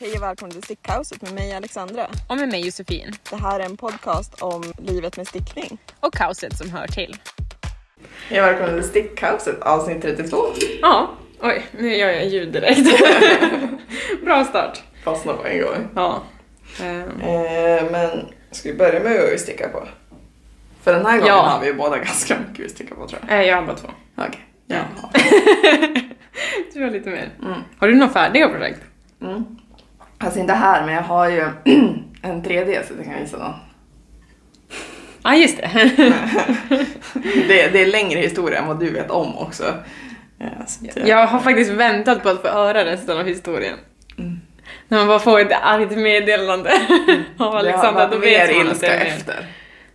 Hej och välkommen till Stickkaoset med mig Alexandra. Och med mig Josefin. Det här är en podcast om livet med stickning. Och kaoset som hör till. Hej och välkommen till Stickkaoset avsnitt 32. Ja, oj, nu gör jag ljud direkt. Bra start. Fastna på en gång. Ja. Ehm, Eh, men ska vi börja med vad vi stickar på? För den här gången Ja. har vi ju båda ganska mycket vi stickar på tror jag. eh, jag har bara två. Okej. Ja. Ja. Du har lite mer. Mm. Har du några färdiga projekt? Mm. Alltså inte här men jag har ju en 3D så jag kan visa den. Ja, ah, just det. Det, det är längre historia än vad du vet om också. Jag har faktiskt väntat på att få höra resten av historien. Mm. När man bara får ett argt meddelande av Alexandra, då vet man att det är efter.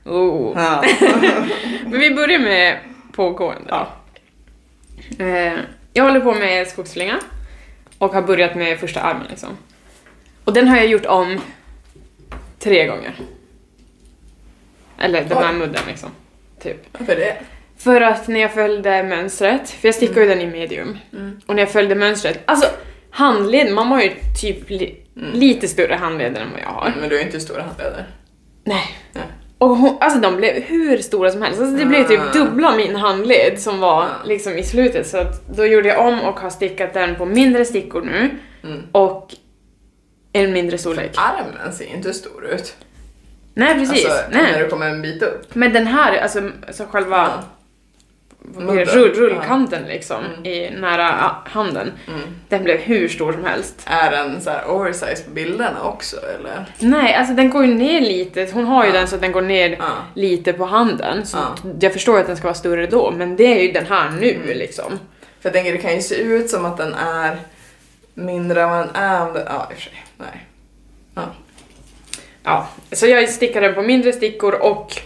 Oh. Ja. Men vi börjar med pågående. Ja. Eh, jag håller på med skogsslinga och har börjat med första armen liksom. Och den har jag gjort om tre gånger. Eller den här Oj. mudden liksom. Typ. Varför det? För att när jag följde mönstret, för jag stickar ju den i medium, Mm. och när jag följde mönstret, alltså handleden, man har ju typ li, Mm. lite större handleder än vad jag har. Men du har ju inte stora handleder. Nej. Nej. Och hon, alltså de blev hur stora som helst. Alltså det blev typ Ah. dubbla min handled som var Ah. liksom i slutet. Så att då gjorde jag om och har stickat den på mindre stickor nu Mm. och en mindre storlek. Armen ser inte stor ut. Nej precis, Alltså, när nej. du kommer en bit upp. Men den här, alltså, alltså själva det, Mudden. rull, rullkanten liksom Mm. i nära handen, Mm. den blev hur stor som helst. Är den så här oversize på bilderna också eller? Nej, alltså den går ju ner lite. Hon har ju den så att den går ner lite på handen. Så Ja. jag förstår att den ska vara större då, men det är ju den här nu Mm. liksom. För jag tänker det kan ju se ut som att den är mindre än vad den är. om det- Ja, i och för sig. Nej. Ja. Ja, så jag stickar den på mindre stickor och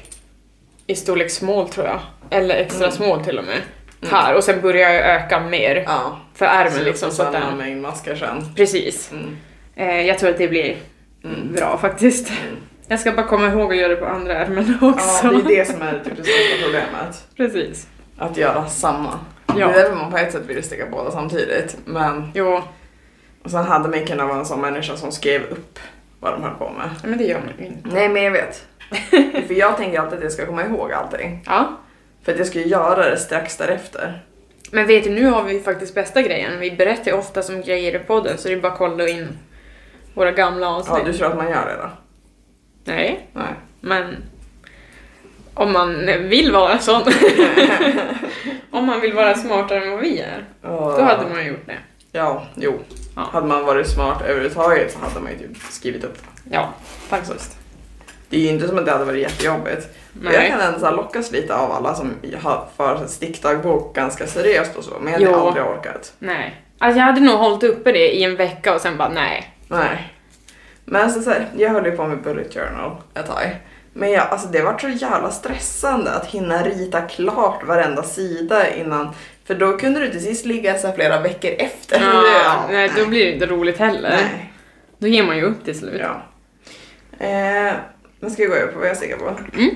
i storlek small tror jag. Eller extra Mm. small till och med. Mm. Här, och sen börjar jag öka mer Ja. för ärmen Så liksom. Så att den, mängd maskar sen. precis. Mm. Eh, jag tror att det blir Mm. bra faktiskt. Mm. Jag ska bara komma ihåg att göra det på andra ärmen också. Ja, det är det som är typ det största problemet. Precis. Att göra samma. Ja. Det är därför man på ett sätt vill sticka båda samtidigt. Men Jo, och sen hade man kunnat vara en sån människa som skrev upp vad de höll på med. men det gör man ju inte. Nej men jag vet. För jag tänker alltid att jag ska komma ihåg allting. Ja. För att jag ska ju göra det strax därefter. Men vet du, nu har vi faktiskt bästa grejen. Vi berättar ju ofta som grejer i podden så det är bara att kolla in våra gamla Ja, avsnitt. du tror att man gör det då? Nej, Nej. men om man vill vara sån. om man vill vara smartare än vad vi är. Då hade man gjort det. Ja, jo. Ja. Hade man varit smart överhuvudtaget så hade man ju typ skrivit upp det. Ja, faktiskt. Det är ju inte som att det hade varit jättejobbigt. Jag Nej. kan ändå lockas lite av alla som har för stickdagbok ganska seriöst och så, men jag Jo. hade aldrig orkat. Nej. Alltså jag hade nog hållit uppe det i en vecka och sen bara nej. Nej. Men alltså så här, jag höll ju på med bullet journal ett tag. Men jag, alltså det var så jävla stressande att hinna rita klart varenda sida innan. För då kunde du till sist ligga så flera veckor efter. Ja, nej, då blir det inte roligt heller. Nej. Då ger man ju upp till slut. Ja. Eh, men ska vi gå över på vad jag stickar på? Mm.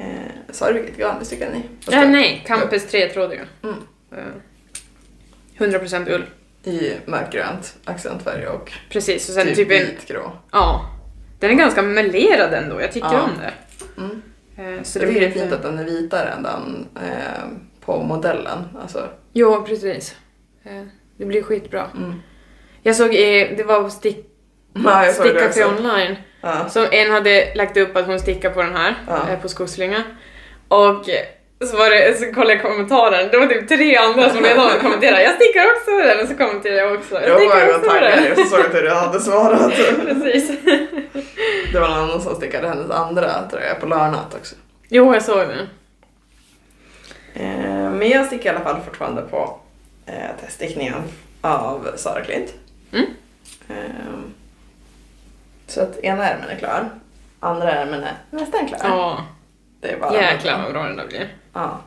Eh, sa du vilket garn du stickade i? Står det? nej, Campus 3-trådiga. Mm. Eh, 100% ull. I mörkgrönt, accentfärg och Precis, och sen typ, typ, en... vitgrå. Ja. Den är ganska melerad ändå, jag tycker Ja. om det. Mm. Eh, så Jag det är lite- fint att den är vitare än den eh, på modellen. Alltså, Jo, precis. Eh, det blir skitbra. mm. Jag såg, eh, det var stick... Ja, jag Sticka också. online. Ja. Så en hade lagt upp att hon stickar på den här, Ja. eh, på skogsslinga. Och så var det, så kollade jag kommentaren, det var typ tre andra som redan hade kommenterat jag stickar också den och så kommenterade jag också. Jag Jag stickar också den. så såg jag att du hade svarat. Precis. Det var någon annan som stickade hennes andra tröja på Lörnat också. Jo, jag såg den. Eh, men jag stickar i alla fall fortfarande på eh, teststickningen av Sara Klint. Mm. Eh, så att ena ärmen är klar, andra ärmen är nästan klar. Ja, Det är bara jäklar vad bra den där blir. Ja.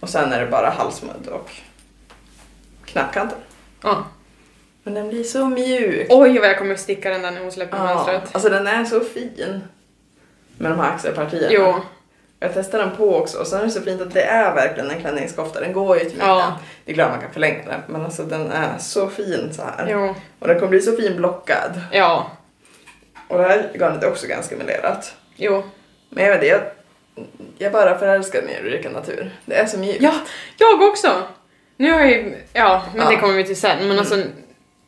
Och sen är det bara halsmudd och knappkanten. Ja. Men den blir så mjuk. Oj vad jag kommer sticka den där när hon släpper Ja, mönstret. alltså den är så fin. Med de här axelpartierna. Jo, Jag testade den på också och sen är det så fint att det är verkligen en klänningskofta. Den går ju till midjan. Ja. Det är klart man kan förlänga den men alltså den är så fin så här. Jo. Och den kommer bli så fin blockad. Ja. Och det här garnet är också ganska melerat. Jo. Men jag vet jag, jag bara förälskar mig i Ulrika Natur. Det är så mjukt. Ja, jag också! Nu har jag ju, ja, men Ja. det kommer vi till sen, men alltså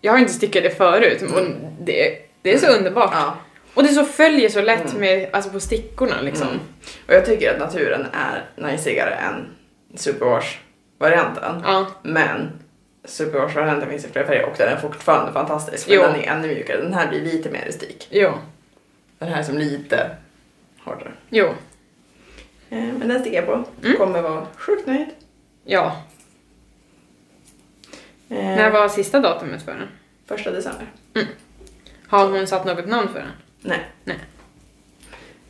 jag har inte stickat det förut och det, det är så underbart. Ja. Och det så följer så lätt med, alltså på stickorna liksom. Mm. Och jag tycker att naturen är najsigare än Superwash-varianten. Ja, Men Superwash-varianten finns i flera färger och den är fortfarande fantastisk. Men Jo. den är ännu mjukare. Den här blir lite mer rustik. jo, Den här är som lite hårdare. jo, Eh, Men den sticker jag på. Mm. Kommer vara sjukt nöjd. ja. Eh, När var sista datumet för den? Första december. Har hon satt något namn för den? Nej. Nej.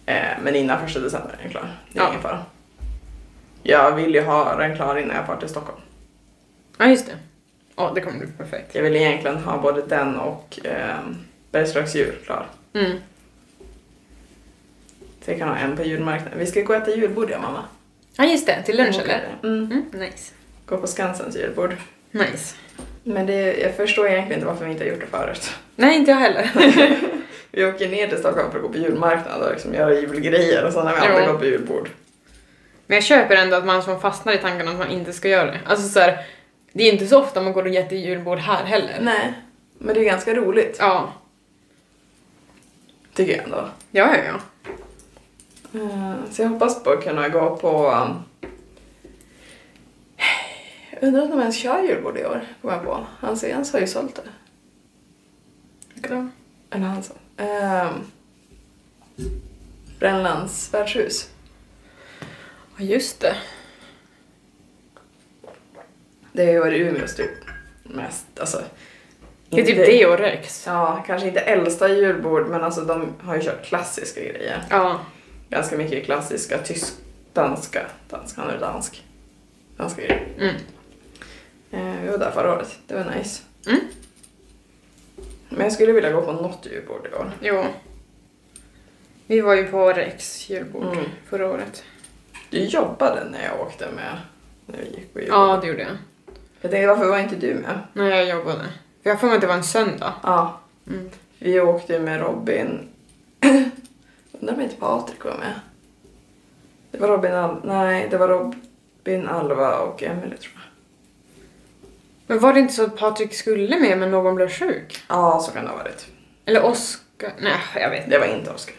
Eh, men innan första december är den klar. Det är Ja. ingen fara. Jag vill ju ha den klar innan jag far till Stockholm. Ja, just det. Ja, det kommer bli perfekt. Jag vill egentligen ha både den och eh, Bergslagsdjur klar. Mm. Så jag kan ha en på julmarknaden. Vi ska gå och äta julbord jag mamma. Ja, just det. Till lunch eller? Mm. Mm, nice. Gå på Skansens julbord. Nice. Men det, jag förstår egentligen inte varför vi inte har gjort det förut. Nej, inte jag heller. Vi åker ner till Stockholm för att gå på julmarknad och liksom göra julgrejer och sen har vi alltid gått på julbord. Men jag köper ändå att man som fastnar i tanken att man inte ska göra det. Alltså så här, det är inte så ofta man går och äter julbord här heller. Nej, men det är ganska roligt. Ja. Tycker jag ändå. Ja, ja, ja. Eh, Så jag hoppas på att kunna gå på... um, undrar om de ens kör julbord i år, kom jag på. Hans Jens har ju sålt det. Eller han sa. Um, Brännlands värdshus. Ja, just det. Det har ju varit Umeås typ mest, alltså... Det är typ det och Rex. Ja, kanske inte äldsta julbord men alltså de har ju kört klassiska grejer. Ja. Ganska mycket klassiska tysk, danska, dansk, han är dansk. Danska grejer. Mm. Eh, vi var där förra året, det var nice. Mm. Men jag skulle vilja gå på något julbord i år. Jo. Vi var ju på Rex julbord Mm. förra året. Du jobbade när jag åkte med, när vi gick på julbord. Ja, det gjorde jag. Jag tänkte varför var inte du med? När jag jobbade. För jag får mig att det var en söndag. Ja. Mm. Vi åkte med Robin. Undrar om inte Patrik var med. Det var Robin Al- Nej, det var Robin, Alva och Emelie tror jag. Men var det inte så att Patrik skulle med men någon blev sjuk? Ja, så kan det ha varit. Eller Oskar? Nej, jag vet inte. Det var inte Oskar.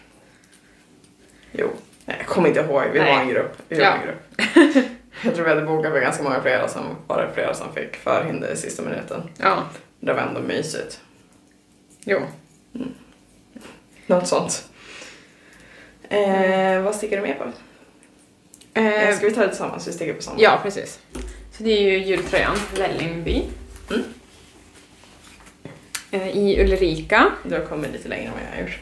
Jo. Nej, jag kommer inte ihåg. Vi Nej. var en grupp. Vi var Ja. en grupp. jag tror vi hade bokat för ganska många flera som var det flera som fick förhinder i sista minuten. Ja, Det var ändå mysigt. jo. Något sånt. Eh, vad sticker du med på? Eh, ska vi ta det tillsammans? Vi sticker på samma. ja, precis. Så det är ju jultröjan Vällingby. Mm. Eh, I Ulrika. Du har kommit lite längre än vad jag har gjort.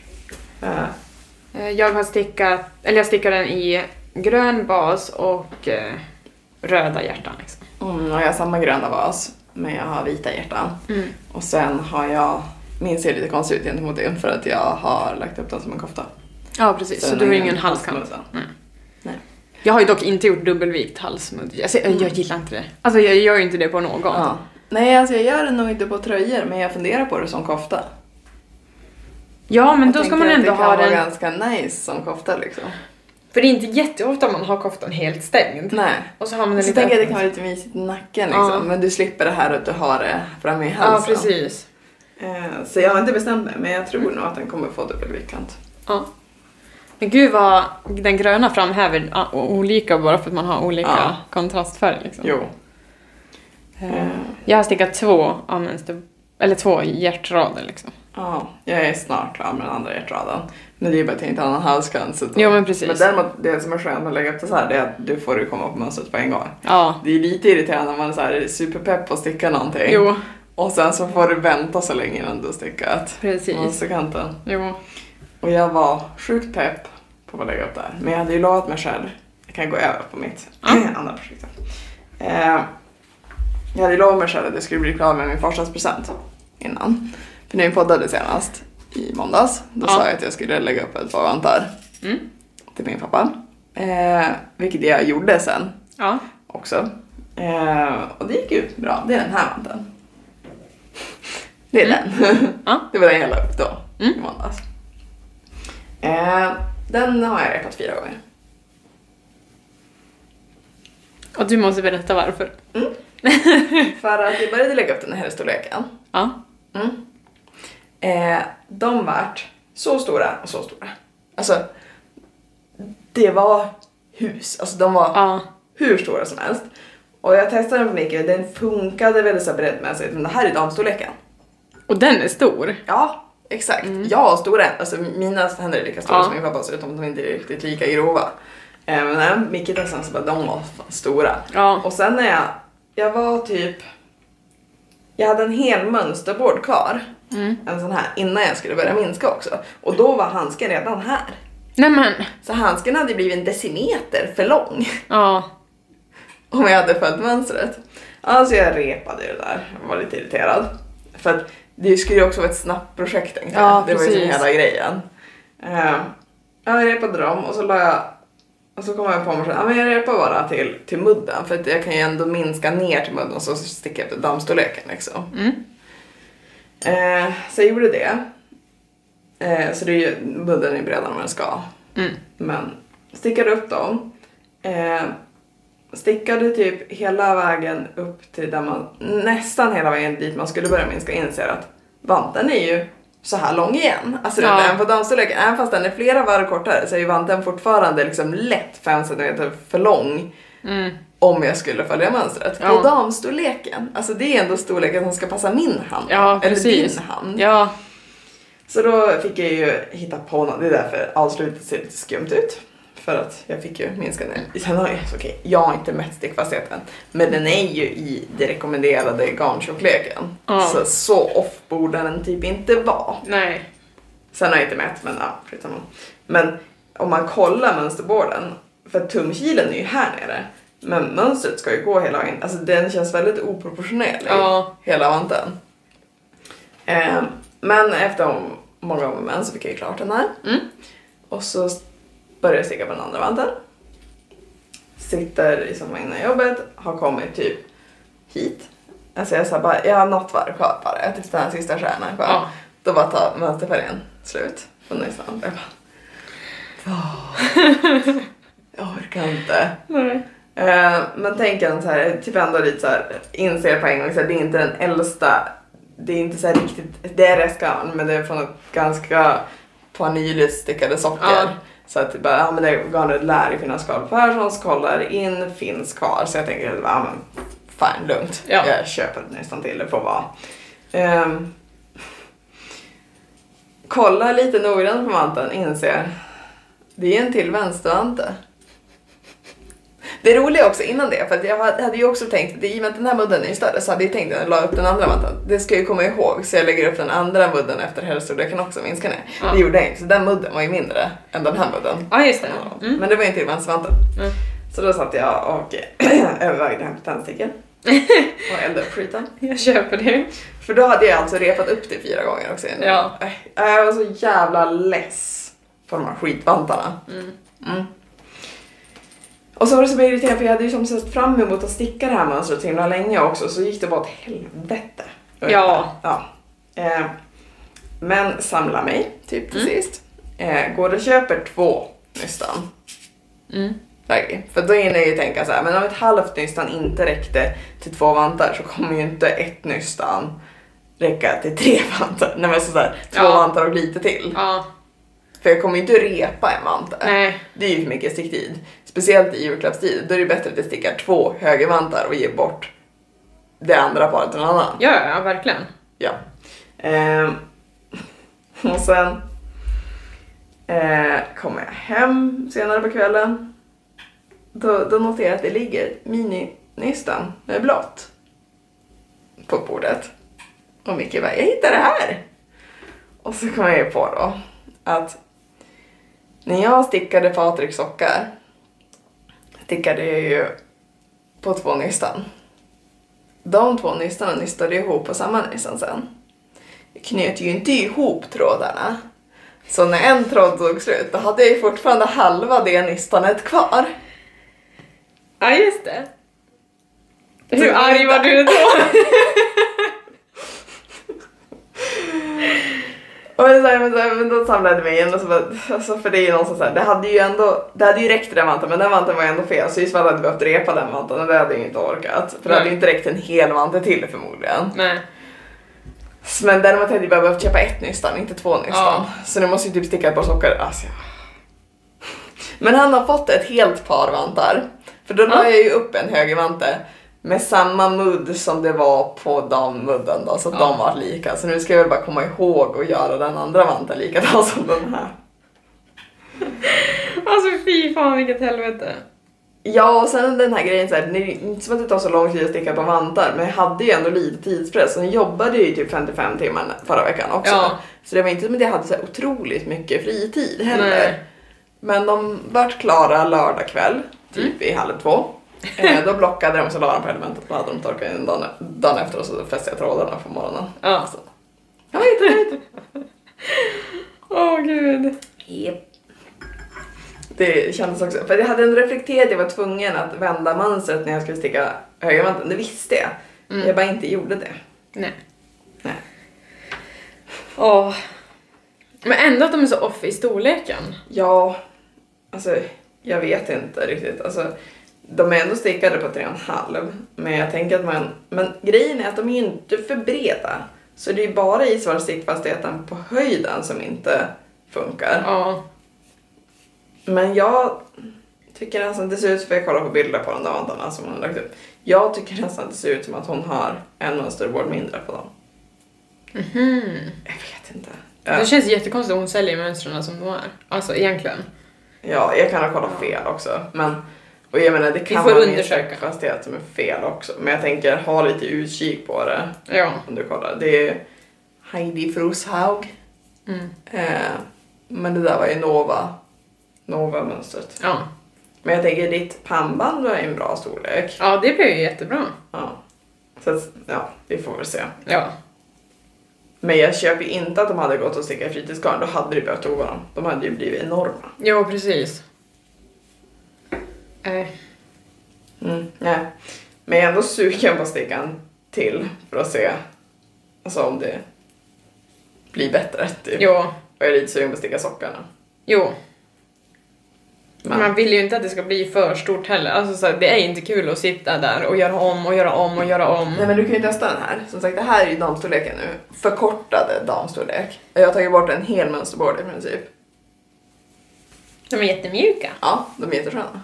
Eh, Jag har stickat, eller jag stickar den i grön bas och eh, röda hjärtan liksom. Mm, och jag har samma gröna vas, men jag har vita hjärtan. Mm. Och sen har jag, min ser lite konstig ut gentemot din för att jag har lagt upp den som en kofta. Ja, precis. Så, den du har ingen halskant? halsmudda. Jag har ju dock inte gjort dubbelvikt halsmudd. Alltså, jag, jag gillar inte det. Alltså jag gör ju inte det på någon. Ja. Nej, alltså jag gör det nog inte på tröjor, men jag funderar på det som kofta. Ja, men Jag då ska man ändå det kan ha vara den... ganska nice som kofta liksom. För det är inte jätteofta man har koftan helt stängd. Nej. Och så har man den Så lite tänker jag att det kan vara lite mysigt i nacken liksom. Ja. Men du slipper det här att du har det framme i Ja, halsen. precis. Eh, Så jag har inte bestämt mig, men jag tror nog att den kommer få dubbelviktkant. Ja. Men gud vad den gröna framhäver olika bara för att man har olika Ja. kontrastfärg. Liksom. Jo. Eh, Jag har stickat två av mönster, eller två hjärtrader liksom. Ja, jag är snart klar med den andra hjärtraden. Men det är ju bara någon halskant. så då- Jo, men precis. Men däremot, det som är skönt med att lägga upp det så här, det är att du får komma på mönstret på en gång. Ja. Det är lite irriterande när man är så här, är superpepp på att sticka någonting. Jo, Och sen så får du vänta så länge innan du har stickat. precis. Mönsterkanten. Jo. Och jag var sjukt pepp på att lägga upp det här. Men jag hade ju lovat mig själv, jag kan gå över på mitt Ja. andra projekt. Eh, jag hade ju lovat mig själv att jag skulle bli klar med min farsdagspresent innan. För när vi poddade senast i måndags, då Ja. sa jag att jag skulle lägga upp ett par vantar Mm. till min pappa. Eh, vilket jag gjorde sen Ja. också. Eh, och det gick ju bra. Det är den här vanten. Det är den. Ja. Det var den jag la upp då Mm. i måndags. Eh, den har jag repat fyra gånger. Och du måste berätta varför. För att jag började lägga upp den här storleken. Ja. Mm. Eh, de vart så stora och så stora. Alltså, det var hus. Alltså de var Ja. hur stora som helst. Och jag testade den på Micke och den funkade väldigt så breddmässigt. Men det här är damstorleken. Och den är stor. Ja, exakt. Jag har stora alltså mina händer är lika stora Ja. som min pappas utom att de inte är riktigt lika grova. Eh, men när Micke testade så bara de var fan stora. Ja. Och sen när jag, jag var typ, jag hade en hel mönsterbord kvar. Mm. En sån här innan jag skulle börja minska också. Och då var handsken redan här. Nej men. Så handsken hade blivit en decimeter för lång. Ja. om jag hade följt mönstret. Alltså jag repade det där, jag var lite irriterad. För att det skulle ju också vara ett snabbt projekt tänkte jag. Ja, det var ju som hela grejen. Uh, jag repade dem och så la jag och så kom jag på mig själv, ja men jag repar bara till, till mudden för att jag kan ju ändå minska ner till mudden och så sticka efter damstorleken liksom. Mm. Eh, så jag gjorde det. Eh, så det är ju, mudden är bredare än vad den ska. Mm. Men stickade upp dem. Stickade typ hela vägen upp till där man, nästan hela vägen dit man skulle börja minska inser att vanten är ju så här lång igen. Alltså Ja. även på damstorleken, även fast den är flera varv kortare så är ju vanten fortfarande liksom lätt 5 cm för lång Mm. om jag skulle följa mönstret. Ja. På damstorleken, alltså det är ändå storleken som ska passa min hand. Ja, eller precis. din hand. Ja. Så då fick jag ju hitta på något, det är därför avslutet ser lite skumt ut. För att jag fick ju minska ner. Sen har jag, okej, jag har inte mätt stickfastheten. Men den är ju i det rekommenderade garntjockleken. Ja. Så, så off borde den typ inte vara. Nej. Sen har jag inte mätt men ja, skitsamma. Men om man kollar mönsterborden, för tumkilen är ju här nere. Men mönstret ska ju gå hela vägen, alltså den känns väldigt oproportionerlig Ja. hela vanten. Eh, men efter många om och men så fick jag ju klart den här. Mm. Och så började jag sticka på den andra vanten. Sitter i soffan innan jobbet, har kommit typ hit. Alltså jag sa bara, jag har något varv kvar bara, jag testar den sista stjärnan kvar. Ja. Då bara tar mönsterfärgen slut på nästan. Jag bara, "Åh, jag orkar inte. Nej. Eh, men tänk en så här, typ ändå lite så här, inser på en gång så här, det är inte den äldsta, det är inte så här riktigt, det är restgarn men det är från ett ganska par nyligt stickade socker. Ja. Så att bara, ja men det garnet lär ju finnas kvar Perssons, kollar in, finns kvar. Så jag tänker, ja men fine, lugnt. Ja. Jag köper nästan till det får vara. Ehm, kollar lite noggrant på vanten, inser, det är en till vänstervante. Det roliga också innan det, för att jag hade ju också tänkt, i och med att den här mudden är större så hade jag tänkt att jag la upp den andra vanten. Det ska jag ju komma ihåg så jag lägger upp den andra mudden efter herrstorleken också minska ner. Ja. Det gjorde jag inte, så den mudden var ju mindre än den här mudden. Ja, just det. Mm. Men det var ju en till vänstervanten. Mm. Så då satt jag och övervägde hämta tändstickor och elda upp skiten. Jag köper det. För då hade jag alltså repat upp det fyra gånger också. Ja. Äh, Jag var så jävla less på de här skitvantarna. Mm. Och så var det så irriterande för jag hade ju som sett fram emot att sticka det här mönstret så himla länge också så gick det bara åt helvete. Ja. ja. Eh, men samla mig typ till Mm. sist. Eh, går och köper två nystan. Mm. För då hinner jag ju tänka så här, men om ett halvt nystan inte räckte till två vantar så kommer ju inte ett nystan räcka till tre vantar. Nej men så här, två Ja. vantar och lite till. Ja. För jag kommer ju inte repa en vante. Nej. Det är ju för mycket sticktid. Speciellt i julklappstid. Då är det bättre att jag stickar två högervantar och ger bort det andra paret till någon annan. Ja, ja, verkligen. Ja. Ehm, och sen eh, kommer jag hem senare på kvällen. Då, då noterar jag att det ligger mini-nystan med blått på bordet. Och Micke bara, jag hittade det här! Och så kom jag ju på då att när jag stickade Patriks sockar stickade jag ju på två nystan. De två nystarna nystade ihop på samma nystan sen. Jag knöt ju inte ihop trådarna. Så när en tråd tog slut, då hade jag ju fortfarande halva det nystanet kvar. Ja, just det. Hur arg var du då? Och men, så här, men, så då samlade jag mig igen och så bara, alltså för det är ju någonstans så här, det hade ju ändå, det hade ju räckt till den vanten men den vanten var ju ändå fel så Isabel hade behövt repa den vanten och det hade jag ju inte orkat. För det hade ju Nej. inte räckt en hel vante till förmodligen. Nej. Men däremot hade jag bara behövt köpa ett nystan, inte två nystan. Ja. Så nu måste jag typ sticka ett par sockor. Alltså, jag- Men han har fått ett helt par vantar. För då la Ja. jag ju upp en högervante med samma mudd som det var på dammudden då, så att Ja. de var lika. Så nu ska jag väl bara komma ihåg att göra den andra vanten likadan som den här. Alltså fy fan vilket helvete. Ja, och sen den här grejen så här, det är inte som att det tar så lång tid att sticka på vantar, men jag hade ju ändå lite tidspress och jag jobbade ju typ 55 timmar förra veckan också. Ja. Så det var inte som att jag hade så här otroligt mycket fritid heller. Nej. Men de vart klara lördag kväll, typ Mm. vid halv två. Eh, då blockade de så la de på elementet och hade de torkat in dagen, dagen efter och så fäste jag trådarna på morgonen. Ja. Så. Jag var jättenöjd. Åh gud. Det kändes också, för jag hade ändå reflekterat, jag var tvungen att vända mönstret när jag skulle sticka högervanten, det visste jag. Mm. Jag bara inte gjorde det. Nej. Nej. Åh. Men ändå att de är så off i storleken. Ja, alltså jag vet inte riktigt. Alltså, de är ändå stickade på 3,5 men jag tänker att man, men grejen är att de är inte för breda. Så det är bara i stickfastheten på höjden som inte funkar. Ja. Men jag tycker nästan det ser ut, för jag kollar på bilder på de där vantarna som hon har lagt upp. Jag tycker nästan det ser ut som att hon har en mönsterbord mindre på dem. Mhm. Jag vet inte. Det känns jättekonstigt att hon säljer mönstren som de är. Alltså egentligen. Ja, jag kan ha kollat fel också. Men, och jag menar, det kan får vara min undersöka. stickfasthet som är fel också. Men jag tänker, ha lite utkik på det Ja. om du kollar. Det är Heidi Froshaug. Mm. Eh, men det där var ju Nova. Nova-mönstret. Ja. Men jag tänker, ditt pannband var en bra storlek. Ja, det blev ju jättebra. Ja. Så att, ja, vi får väl se. Ja. Men jag köper inte att de hade gått och i fritidsgarn. Då hade du behövt tova dem. De hade ju blivit enorma. Jo, precis. Eh, Mm, nej. Men jag är ändå sugen på att sticka en till för att se alltså, om det blir bättre. Typ. jo. Och jag är lite sugen på att sticka sockarna. Jo. Men, Man vill ju inte att det ska bli för stort heller. Alltså, så här, det är inte kul att sitta där och göra om och göra om och göra om. Nej men du kan ju testa den här. Som sagt det här är ju damstorleken nu. Förkortade damstorlek. Jag har tagit bort en hel mönsterbord i princip. De är jättemjuka. Ja, de är jättesköna.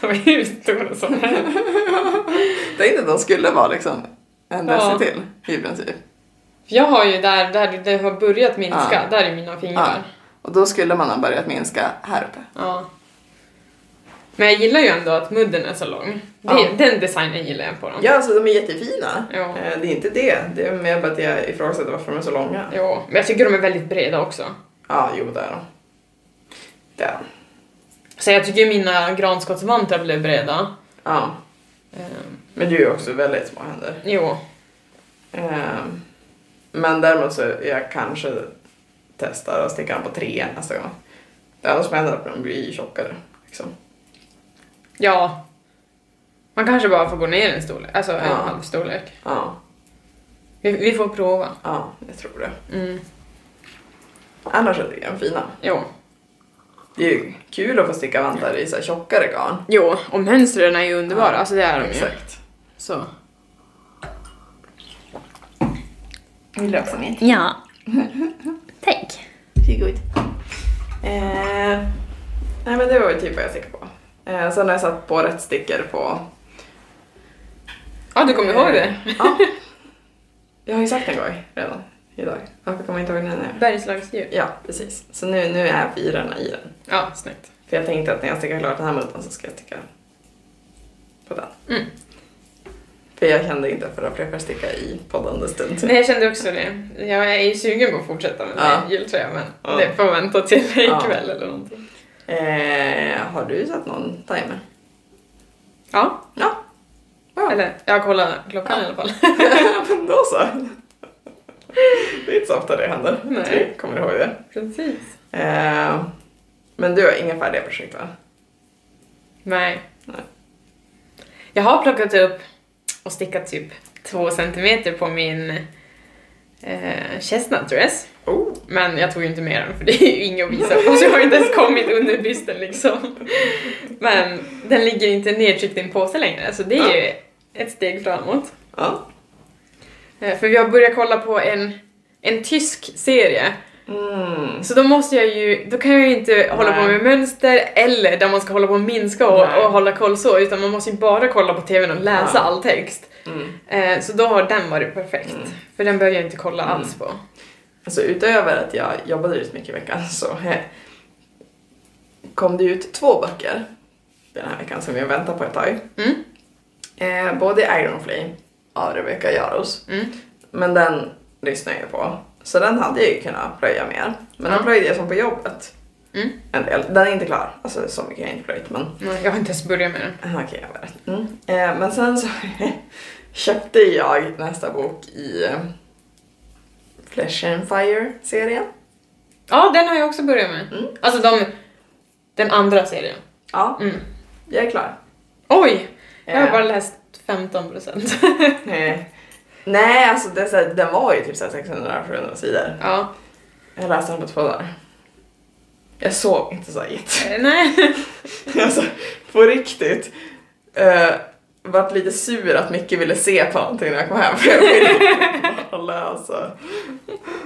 De är hur stora som helst. Tänkte att de skulle vara liksom en Ja. deci till i princip. Jag har ju där, där det har börjat minska, där är mina fingrar. Och då skulle man ha börjat minska här uppe. Ja. Men jag gillar ju ändå att mudden är så lång. Det, Ja. Den designen gillar jag på dem. Ja, alltså de är jättefina. Ja. Eh, Det är inte det. Det är mer bara att jag ifrågasätter varför de är så långa. Jo, men jag tycker de är väldigt breda också. Ja, jo det är de. Det är de. Så jag tycker mina granskottsvantar blev breda. Ja. Ehm, Men du är ju också väldigt små händer. jo, Ehm, Men däremot så jag kanske testar att sticka dem på tre nästa gång. Det enda som händer är att de blir tjockare. Liksom. ja. Man kanske bara får gå ner en storlek, alltså en Ja. halv storlek. Ja, Vi, vi får prova. ja, jag tror det. Mm. Annars är de fina. Jo. Det är ju kul att få sticka vantar i så här tjockare garn. jo, och mönstren är ju underbara, Ja, alltså det är de ju. Exakt. Så. Vill du också min? Ja. Tack. Varsågod. Eh, nej men det var ju typ vad jag stickade på. Eh, sen har jag satt på rätt stickor på... Ja, du kommer ihåg det? Ja. Jag har ju sagt en gång redan idag. Varför kommer jag inte ihåg den nu? Bergslagsdjur. Ja, precis. Så nu, nu är fyrorna i den. Ja, snyggt. För jag tänkte att när jag stickar klart den här multan så ska jag sticka på den. Mm. För jag kände inte för att försöka sticka i poddande stund. Nej, jag kände också det. Jag är ju sugen på att fortsätta med Ja. ja. julträ, men Ja. det får vänta till Ja. ikväll eller någonting. Eh, har du satt någon timer? Ja, Ja. Ja. eller jag kollar klockan i alla fall. Men då så. Det är inte så ofta det händer. Nej. Jag kommer ihåg det. Precis. Eh, men du har inga färdiga projekt va? Nej. Nej. Jag har plockat upp och stickat typ två centimeter på min eh, chestnut dress. Oh, Men jag tog ju inte med den för det är ju inget att visa på så jag har inte ens kommit under bysten liksom. Men den ligger inte nedtryckt i en påse längre så det är ju ett steg framåt. ja. Eh, För vi har börjat kolla på en, en tysk serie. Mm. Så då måste jag ju, då kan jag ju inte hålla på Nej. med mönster eller där man ska hålla på och minska och, Nej. och hålla koll så, utan man måste ju bara kolla på TVn och läsa Ja. all text. Mm. Eh, så då har den varit perfekt. Mm. För den behöver jag inte kolla Mm. alls på. Alltså utöver att jag jobbade rätt mycket i veckan så eh, kom det ut två böcker den här veckan som jag väntar på ett tag. Mm. Eh, både Iron Flame av Rebecca Jaros, Mm. men den lyssnar jag på. Så den hade jag ju kunnat plöja mer. Men Ja. den plöjde jag som på jobbet. Mm. En del. Den är inte klar, alltså så mycket har jag inte plöjt men Nej, Jag har inte ens börjat med den. Okej, jag vet. Mm. Eh, men sen så köpte jag nästa bok i eh, Flesh and Fire-serien. Ja, den har jag också börjat med. Mm. Alltså de, den andra serien. Ja, Mm. jag är klar. Oj! Jag har Eh, bara läst 15%. eh, Nej, alltså det, så här, den var ju typ 600-700 sidor. ja. Jag läste den på två dagar. Jag sov inte så jätte... Eh, Nej. Alltså, på riktigt. Uh, vart lite sur att Micke ville se på någonting när jag kom hem för jag ville bara läsa.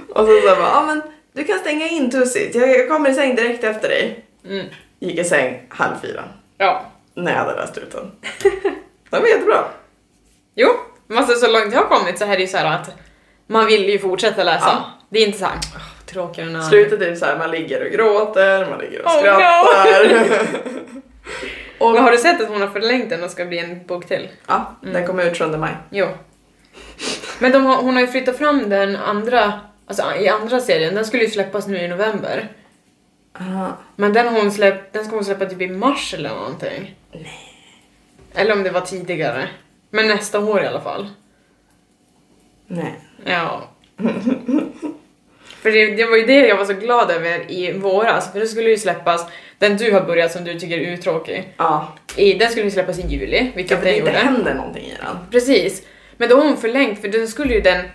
Och så sa jag bara, ja men du kan stänga in Tussit, jag, jag kommer i säng direkt efter dig. Mm. Gick i säng halv fyra Ja. när jag hade läst ut den. Den var jättebra. Jo, men alltså så långt jag har kommit så är det ju så här att man vill ju fortsätta läsa. Ja. Det är inte så här, "Åh, tråkigare än annan." Slutet är typ såhär, man ligger och gråter, man ligger och Oh, skrattar. och, Men har du sett att hon har förlängt den och ska bli en bok till? ja, den kommer ut 7 maj. Jo. Men de har, hon har ju flyttat fram den andra, alltså i andra serien, den skulle ju släppas nu i november. Men den, har hon släppt, den ska hon släppa typ i mars eller någonting. Nej. Eller om det var tidigare. Men nästa år i alla fall. Nej. Ja. för det, det var ju det jag var så glad över i våras, för det skulle ju släppas, den du har börjat som du tycker är uttråkig, Ja, i, den skulle ju släppas i juli, ja vilket för den det inte gjorde. händer någonting i den. Precis. Men då har hon förlängt, för den skulle ju den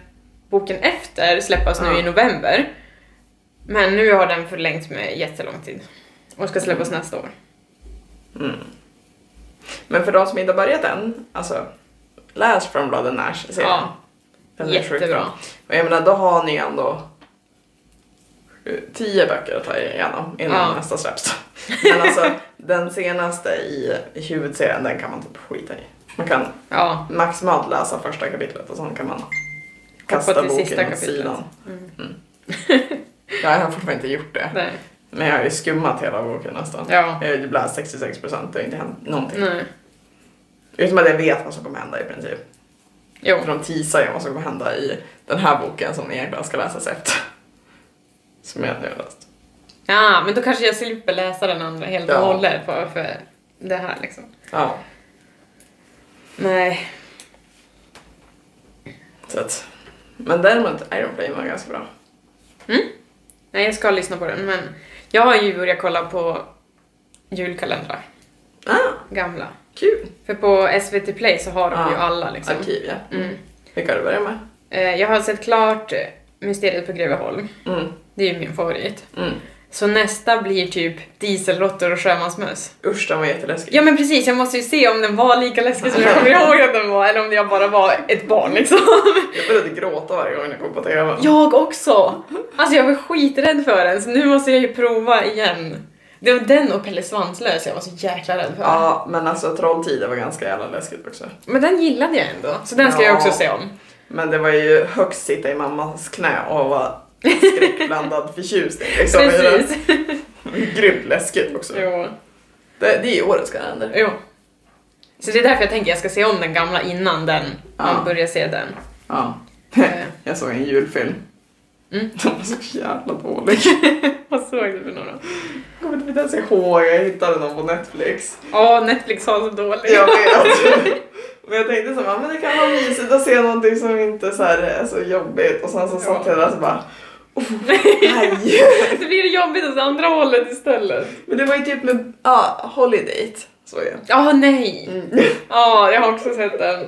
boken efter släppas nu Ja. i november. Men nu har den förlängt med jättelång tid. Och ska släppas nästa år. Mm. Men för de som inte har börjat än, alltså läs From Blood and Ash serien. Ja, Den jättebra. bra. Och jag menar, då har ni ändå sju- tio böcker att ta igenom innan Ja. nästa släpps. Men alltså den senaste i, i huvudserien, den kan man typ skita i. Man kan Ja, maximalt läsa första kapitlet och sen kan man kasta boken åt sidan. Mm. Jag har fortfarande inte gjort det. Nej. Men jag har ju skummat hela boken nästan. Ja. Jag har ju läst 66 procent, har inte hänt någonting. Nej. Utom att jag vet vad som kommer hända i princip. Jo. För de teasar ju vad som kommer hända i den här boken som egentligen ska läsas efter. Som jag inte har läst. Ja, men då kanske jag slipper läsa den andra helt och Ja. hållet för, för det här liksom. Ja, Nej. så att. Men däremot Iron Flame var ganska bra. Nej, jag ska lyssna på den, men jag har ju börjat kolla på julkalendrar. Ah, Gamla. kul! För på SVT Play så har de ju alla liksom. Arkiv ja. Mm. Vilka har du börjat med? Eh, Jag har sett klart Mysteriet på Greveholm. Mm. Det är ju min favorit. Mm. Så nästa blir typ Dieselråttor och sjömansmöss. Usch, den var jätteläskig. Ja men precis, jag måste ju se om den var lika läskig som jag kommer ihåg att den var, eller om jag bara var ett barn liksom. Jag började gråta varje gång jag kom på TV. Jag också! Alltså jag var skiträdd för den, så nu måste jag ju prova igen. Det var den och Pelle Svanslös jag var så jäkla rädd för. Ja, men alltså Trolltider var ganska jävla läskigt också. Men den gillade jag ändå, så den ska Ja. jag också se om. Men det var ju högst sitta i mammas knä och vara skräckblandad förtjusning liksom. Precis. Grymt läskigt också. jo. Det, det är årets kalender. jo. Så det är därför jag tänker jag ska se om den gamla innan den, man Ja. börjar se den. Ja. Eh, Jag såg en julfilm Mm. Den var så jävla dålig. Vad såg du för några? Jag kommer inte ens ihåg, jag hittade någon på Netflix. Ja, Netflix har så dålig. Jag vet. Men jag tänkte så här, men det kan vara mysigt att se någonting som inte så här är så jobbigt. Och sen så satt jag där och så bara, oh, nej. det blir jobbigt åt andra hållet istället. Men det var ju typ med, ja, Holiday. Så ja. Ja, nej. Mm. Ja, jag har också sett den.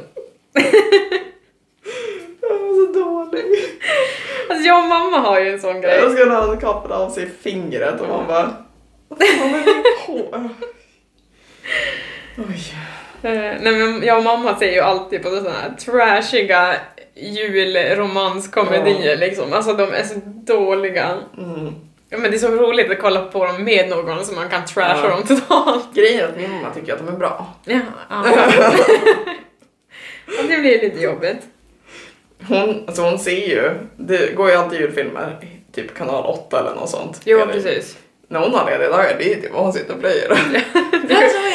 Den var så dålig. Alltså jag och mamma har ju en sån Jag grej. skulle ha kapat av sig fingret och man bara, vad fan? Oj. Eh, nej men jag och mamma ser ju alltid på sådana här trashiga julromanskomedier liksom. Alltså de är så dåliga. Mm. Ja, men det är så roligt att kolla på dem med någon så man kan trasha Ja. dem totalt. Grejen är att min mamma tycker att de är bra. Ja, ja. Det blir lite jobbigt. Hon, alltså hon ser ju, det går ju alltid julfilmer, typ kanal 8 eller något sånt. Jo, det- precis. När hon har lediga dagar, det är ju typ vad hon sitter och plöjer.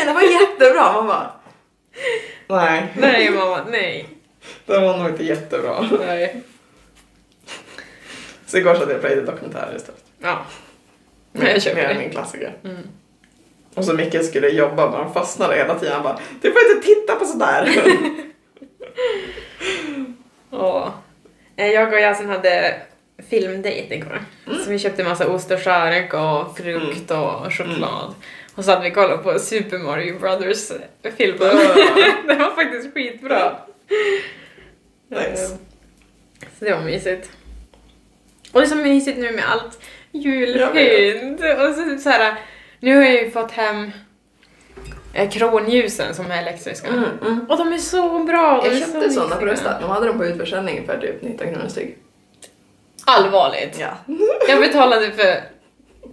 Det var jättebra. Man bara, nej, Nej mamma, nej. det var nog inte jättebra. nej. Så igår satt jag och plöjde dokumentärer istället. Ja. Mer, Jag köper det. min klassiker. Mm. Och så Micke skulle jobba men han fastnade hela tiden. Han bara, du får inte titta på sådär. Åh. Eh, Jag och Yasin hade filmdate igår. Så vi köpte massa ost och skärk och frukt och choklad. Och så hade vi kollat på Super Mario Brothers filmen. Den var faktiskt skitbra. Nice. Eh, Så det var mysigt. Och det är så mysigt nu med allt julpynt. Och så, så här, nu har jag ju fått hem eh, kronljusen som är elektriska. Mm, mm. Och de är så bra! de Jag köpte så sådana på. Rusta. De hade dem på utförsäljning för typ 19 kronor styck. Allvarligt. Ja. Jag betalade för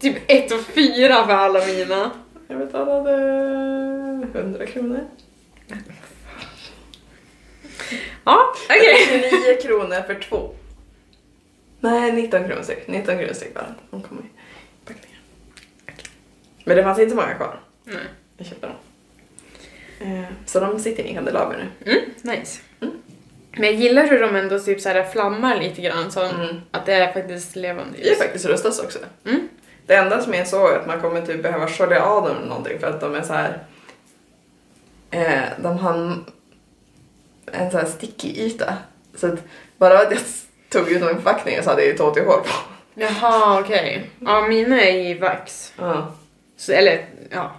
typ ett och fyra för alla mina. Jag betalade 100 kronor. Ja, okej. 29 kronor för två. Nej, 19 kronor styck. 19 kronor styck bara. De kom i packningar. Men det fanns inte många kvar. Nej. Jag köpte dem. Eh, Så de sitter i kandelabern nu. Mm, nice. Men jag gillar hur de ändå typ så här flammar lite grann, så Mm. att det är faktiskt levande Det är faktiskt rustas också. Mm. Det enda som är så är att man kommer typ behöva skölja av dem eller någonting för att de är så här. Eh, de har en, en så här stickig yta. Så att bara att jag tog ut dem i förpackningen så hade jag ju i hål på. Jaha, okej. Ja, mina är i vax. Ja. Så, eller, ja.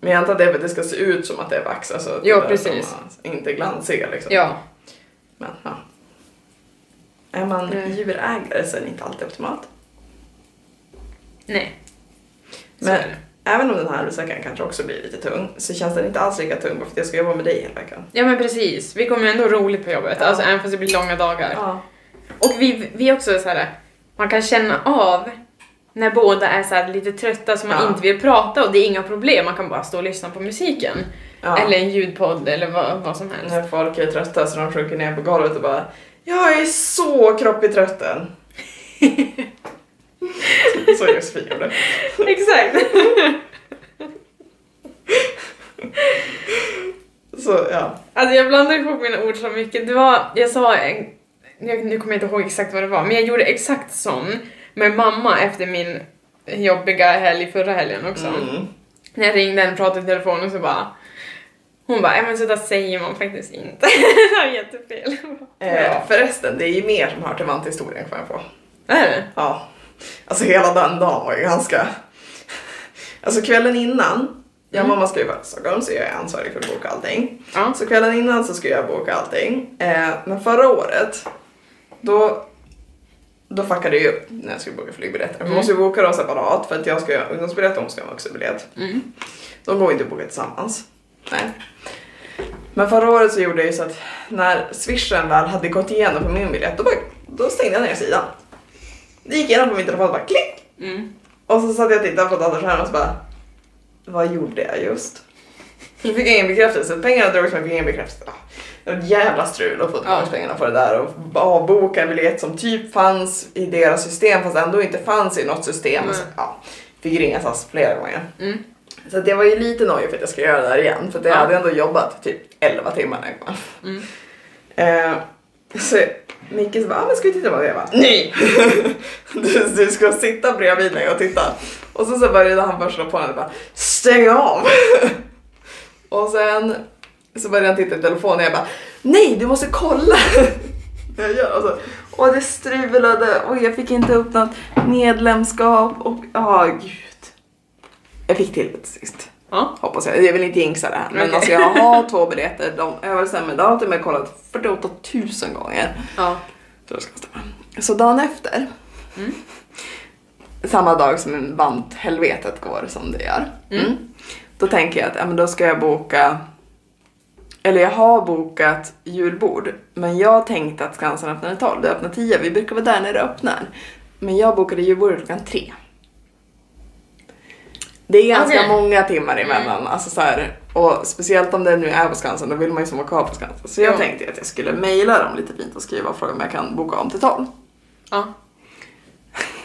Men jag antar att det är för att det ska se ut som att det är vax. Alltså att Jo, precis. Inte glansiga liksom. Ja. Men, ja. Är man Nej. djurägare så är det inte alltid optimalt. Nej. Så Men är det. Även om den här ryggsäcken kanske också blir lite tung så känns den inte alls lika tung bara för att jag ska jobba med dig hela veckan. Ja men precis, vi kommer ändå roligt på jobbet, Ja. alltså även fast det blir långa dagar. Ja. Och vi, vi är också så här, man kan känna av när båda är så här lite trötta så man Ja. inte vill prata och det är inga problem, man kan bara stå och lyssna på musiken. Ja. Eller en ljudpodd eller vad, vad som helst. När folk är trötta så de sjunker ner på golvet och bara Jag är så kroppigt trött än. så Josefin gjorde. Exakt! Så ja. Alltså jag blandar ihop mina ord så mycket. Det var, jag sa, en, jag, nu kommer jag inte ihåg exakt vad det var, men jag gjorde exakt sån med mamma efter min jobbiga helg förra helgen också. Mm. När jag ringde henne och pratade i telefon och så bara hon bara, ja men så där säger man faktiskt inte. det var jättefel. Eh, förresten, det är ju mer som hör till vanthistorien kommer jag på. Är det? Ja. Alltså hela den dagen var ju ganska... Alltså kvällen innan, jag Mm. mamma ska ju vara i Stockholm så jag är ansvarig för att boka allting. Ja. Så kvällen innan så skulle jag boka allting. Eh, men förra året, då, då fuckade jag ju upp när jag skulle boka flygbiljetter. Mm. måste ju boka dem separat för att jag ska göra ungdomsbiljett och hon ska ha vuxenbiljett. Mm. De går inte att boka tillsammans. Nej. Men förra året så gjorde jag ju så att när swishen väl hade gått igenom på min biljett, då, bara, då stängde jag ner sidan. Det gick igenom på min telefon och bara klick! Mm. Och så satt jag och tittade på datorskärmen och så bara, vad gjorde jag just? Jag fick ingen bekräftelse, pengarna drogs men jag fick ingen bekräftelse. Ah, Det var ett jävla strul att få tillbaka Ja. pengarna på det där och avboka en biljett som typ fanns i deras system fast ändå inte fanns i något system. Nej. Så, ja, fick ringa SAS flera gånger. Mm. Så det var ju lite nojigt för att jag ska göra det där igen för jag Ja. hade ändå jobbat typ 11 timmar när jag kom. Mm. Eh, så Micke så bara, ah, men ska vi titta på det? Jag bara, nej! du, du ska sitta bredvid mig och titta. Och så, så började han bara slå på den och bara, stäng av! och sen så började han titta i telefonen och jag bara, nej du måste kolla! jag gör alltså, och det strulade och jag fick inte upp något medlemskap och ja, gud. Jag fick till det till sist. Ja. Hoppas jag. Jag vill inte jinxa det här. Men Okej. alltså jag har två biljetter. De överensstämmer. Datumet har jag kollat 48 000 gånger. Ja. Så det ska stämma. Så dagen efter. Mm. Samma dag som bandhelvetet går som det gör. Mm. Då tänker jag att ja, men då ska jag boka eller jag har bokat julbord, men jag tänkte att Skansen öppnar 12, det öppnar 10, vi brukar vara där när det öppnar. Men jag bokade julbordet klockan 3. Det är ganska Okej. många timmar emellan, alltså så här, och speciellt om det nu är på Skansen, då vill man ju som vara kvar på Skansen. Så jag Ja. tänkte att jag skulle mejla dem lite fint och skriva och fråga om jag kan boka om till 12. Ja.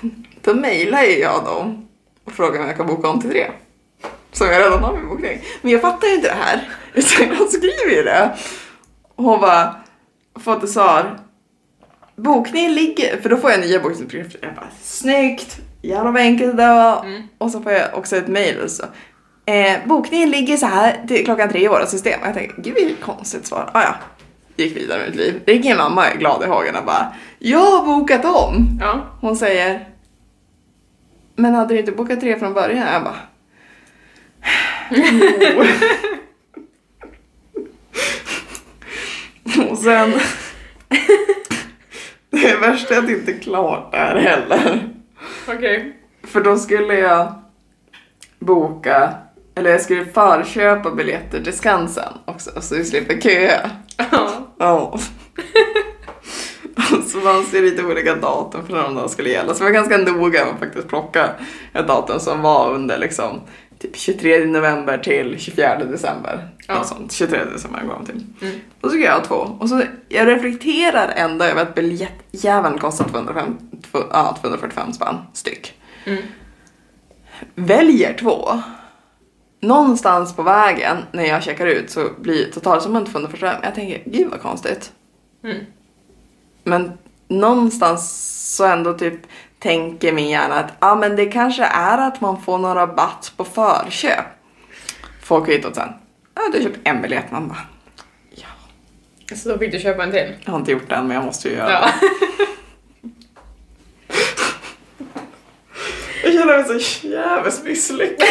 Då mejlar ju jag dem och frågar om jag kan boka om till 3. Som jag redan har min bokning. Men jag fattar ju inte det här. Utan jag skriver ju det. Och hon bara, fått ett svar. Bokningen ligger, för då får jag nya bokningsuppgifter. Jag bara, snyggt, jävlar vad enkelt det var. Mm. Och så får jag också ett mail så. Eh, bokningen ligger så här till klockan tre i våra system. Och jag tänkte, gud vilket konstigt svar. Ah, ja. Gick vidare med mitt liv. Ringer mamma är glad i hagen och bara, jag har bokat om. Ja. Hon säger, men hade du inte bokat tre från början? Jag bara, jo. Och sen, det värsta är att det inte är klart där heller. Okej. För då skulle jag boka, eller jag skulle förköpa biljetter till Skansen också så vi slipper köa. Ja. Ja. så fanns det lite olika datum för när de skulle gälla. Så jag var ganska noga med att faktiskt plocka ett datum som var under liksom typ 23 november till 24 december. Ja. Sånt. 23 december jag gav till. Mm. Och så ska jag två. Och så jag reflekterar ändå över att biljettjäveln kostar 205, två, ja, 245 spänn styck. Mm. Väljer två. Någonstans på vägen när jag checkar ut så blir totalsumman 245. Jag tänker, gud vad konstigt. Mm. Men någonstans så ändå typ tänker min hjärna att ah, men det kanske är att man får någon rabatt på förköp. Får kvittot sen. Ja, du har köpt en biljett. Man bara, Så då fick du köpa en till? jag har inte gjort det än men jag måste ju göra Ja. det. Jag känner mig så jävligt misslyckad.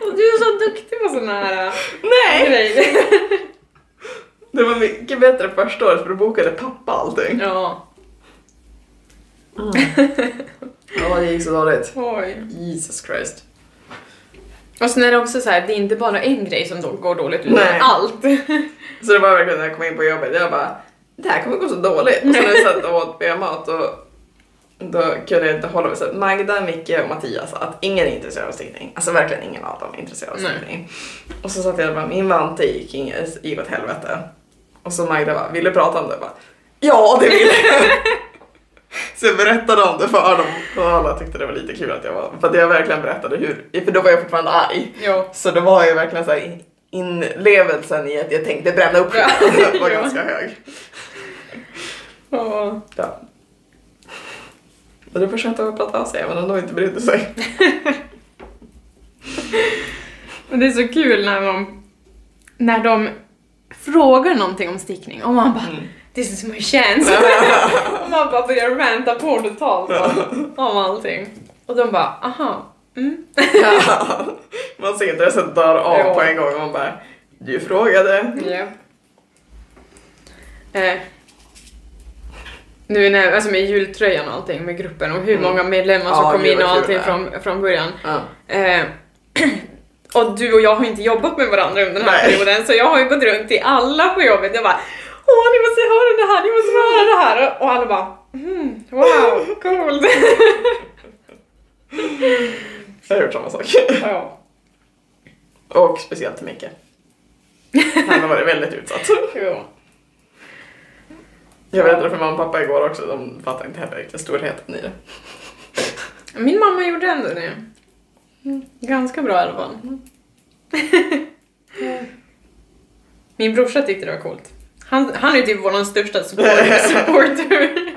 Du är så duktig på såna här äh, Nej! grejer. Det var mycket bättre första året för då bokade pappa allting. Ja. Ja, det gick så dåligt. Oj. Jesus Christ. Och sen är det också så här, det är inte bara en grej som då går dåligt utan Nej. allt. Så det var verkligen när jag kom in på jobbet, jag bara det här kommer gå så dåligt. Och så när jag satt och åt B-mat och då kunde jag inte hålla mig. Så Magda, Micke och Mattias att ingen är intresserad av stickning. Alltså verkligen ingen av dem är intresserad av Nej. stickning. Och så satt jag bara, min vante gick, gick åt helvete. Och så Magda bara, vill du prata om det? Jag bara, ja det vill jag. Så jag berättade om det för dem och alla tyckte det var lite kul att jag var, för att jag verkligen berättade hur, för då var jag fortfarande arg. Jo. Så det var ju verkligen så här inlevelsen i att jag tänkte bränna upp Ja. skiten var ganska hög. Ja. Ja. Men det försökte att prata av sig även om de inte brydde sig. Men det är så kul när de, när de frågar någonting om stickning och man bara This is my chance. och man bara börjar ranta på totalt om, om allting. Och de bara aha. Mm. Man ser intresset dör av Ja. på en gång och man bara du frågade. Ja. Eh. Nu när, alltså med jultröjan och allting med gruppen och hur Mm. många medlemmar som Ja, kom in och allting från, från början. Ja. Eh, och du och jag har inte jobbat med varandra under den här Nej. perioden så jag har ju gått runt till alla på jobbet jag bara Åh ni måste höra det här, ni måste höra det här och alla bara mm, wow, coolt. Jag har gjort samma sak. ja. Och speciellt till Micke. Han har varit väldigt utsatt. Jo. Jag berättade för mamma och pappa igår också, de fattar inte heller riktigt storheten i det. Min mamma gjorde ändå det. Ganska bra i alla fall. Min brorsa tyckte det var coolt. Han, han är typ vår största supporter. supporter.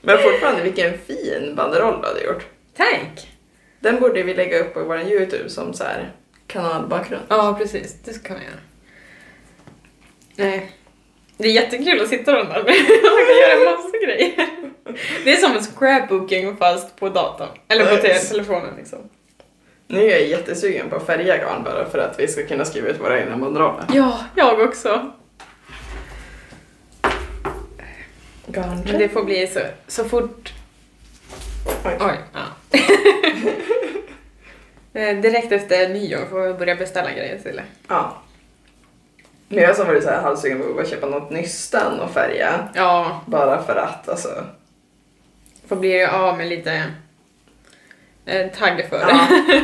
Men fortfarande, vilken fin banderoll du hade gjort. Tack! Den borde vi lägga upp på vår YouTube som så här kanalbakgrund. Ja, precis. Det ska vi göra. Nej. Det är jättekul att sitta och där. Man kan göra en massa grejer. Det är som en scrapbooking fast på datorn. Eller på telefonen liksom. Nu är jag jättesugen på att färga garn bara för att vi ska kunna skriva ut våra egna banderoller. Ja, jag också. Garn. Men det får bli så, så fort... Oj. Oj, ja. Eh, Direkt efter nyår får vi börja beställa grejer till det. Ja. Men jag som varit så här halvsugen på att köpa något nystan och färga. Ja, Bara för att alltså. får bli av med lite eh, tagg för det.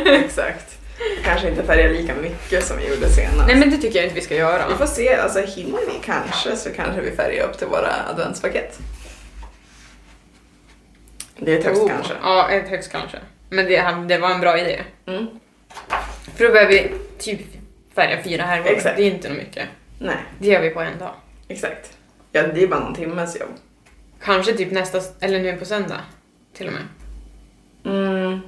Ja, exakt. Kanske inte färga lika mycket som vi gjorde senast. Nej men det tycker jag inte vi ska göra. Vi får se, alltså hinner vi kanske så kanske vi färgar upp till våra adventspaket. Det är ett högst Oh, kanske. Ja, ett högst kanske. Men det, det var en bra idé. Mm. För då behöver vi typ färga fyra härvor. Exakt. Det är inte mycket. Nej, Det gör vi på en dag. exakt. Ja, det är bara någon timmes jobb. Kanske typ nästa, eller nu på söndag till och med. Mm.